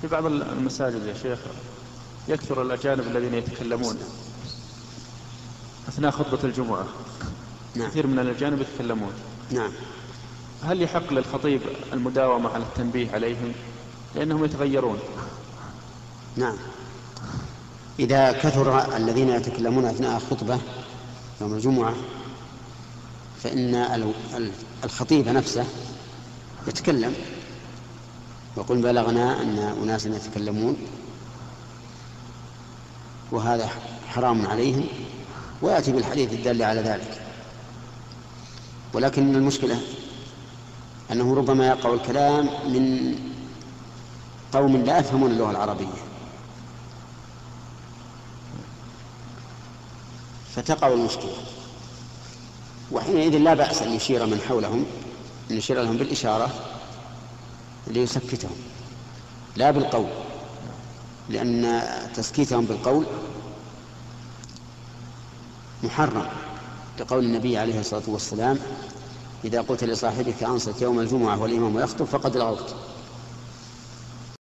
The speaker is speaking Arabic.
في بعض المساجد يا شيخ يكثر الأجانب الذين يتكلمون أثناء خطبة الجمعة. نعم. كثير من الأجانب يتكلمون. نعم. هل يحق للخطيب المداومة على التنبيه عليهم؟ لأنهم يتغيرون. نعم. إذا كثر الذين يتكلمون أثناء الخطبة يوم الجمعة فإن ال- ال- الخطيب نفسه يتكلم. وقل بلغنا أن أناسا يتكلمون وهذا حرام عليهم ويأتي بالحديث الدال على ذلك. ولكن المشكلة أنه ربما يقع الكلام من قوم لا يفهمون اللغة العربية. فتقع المشكلة. وحينئذ لا بأس أن يشير من حولهم أن يشير لهم بالإشارة ليسكتهم لا بالقول. لأن تسكيتهم بالقول محرم. لقول النبي عليه الصلاة والسلام إذا قلت لصاحبك أنصت يوم الجمعة والإمام يخطب فقد لغوت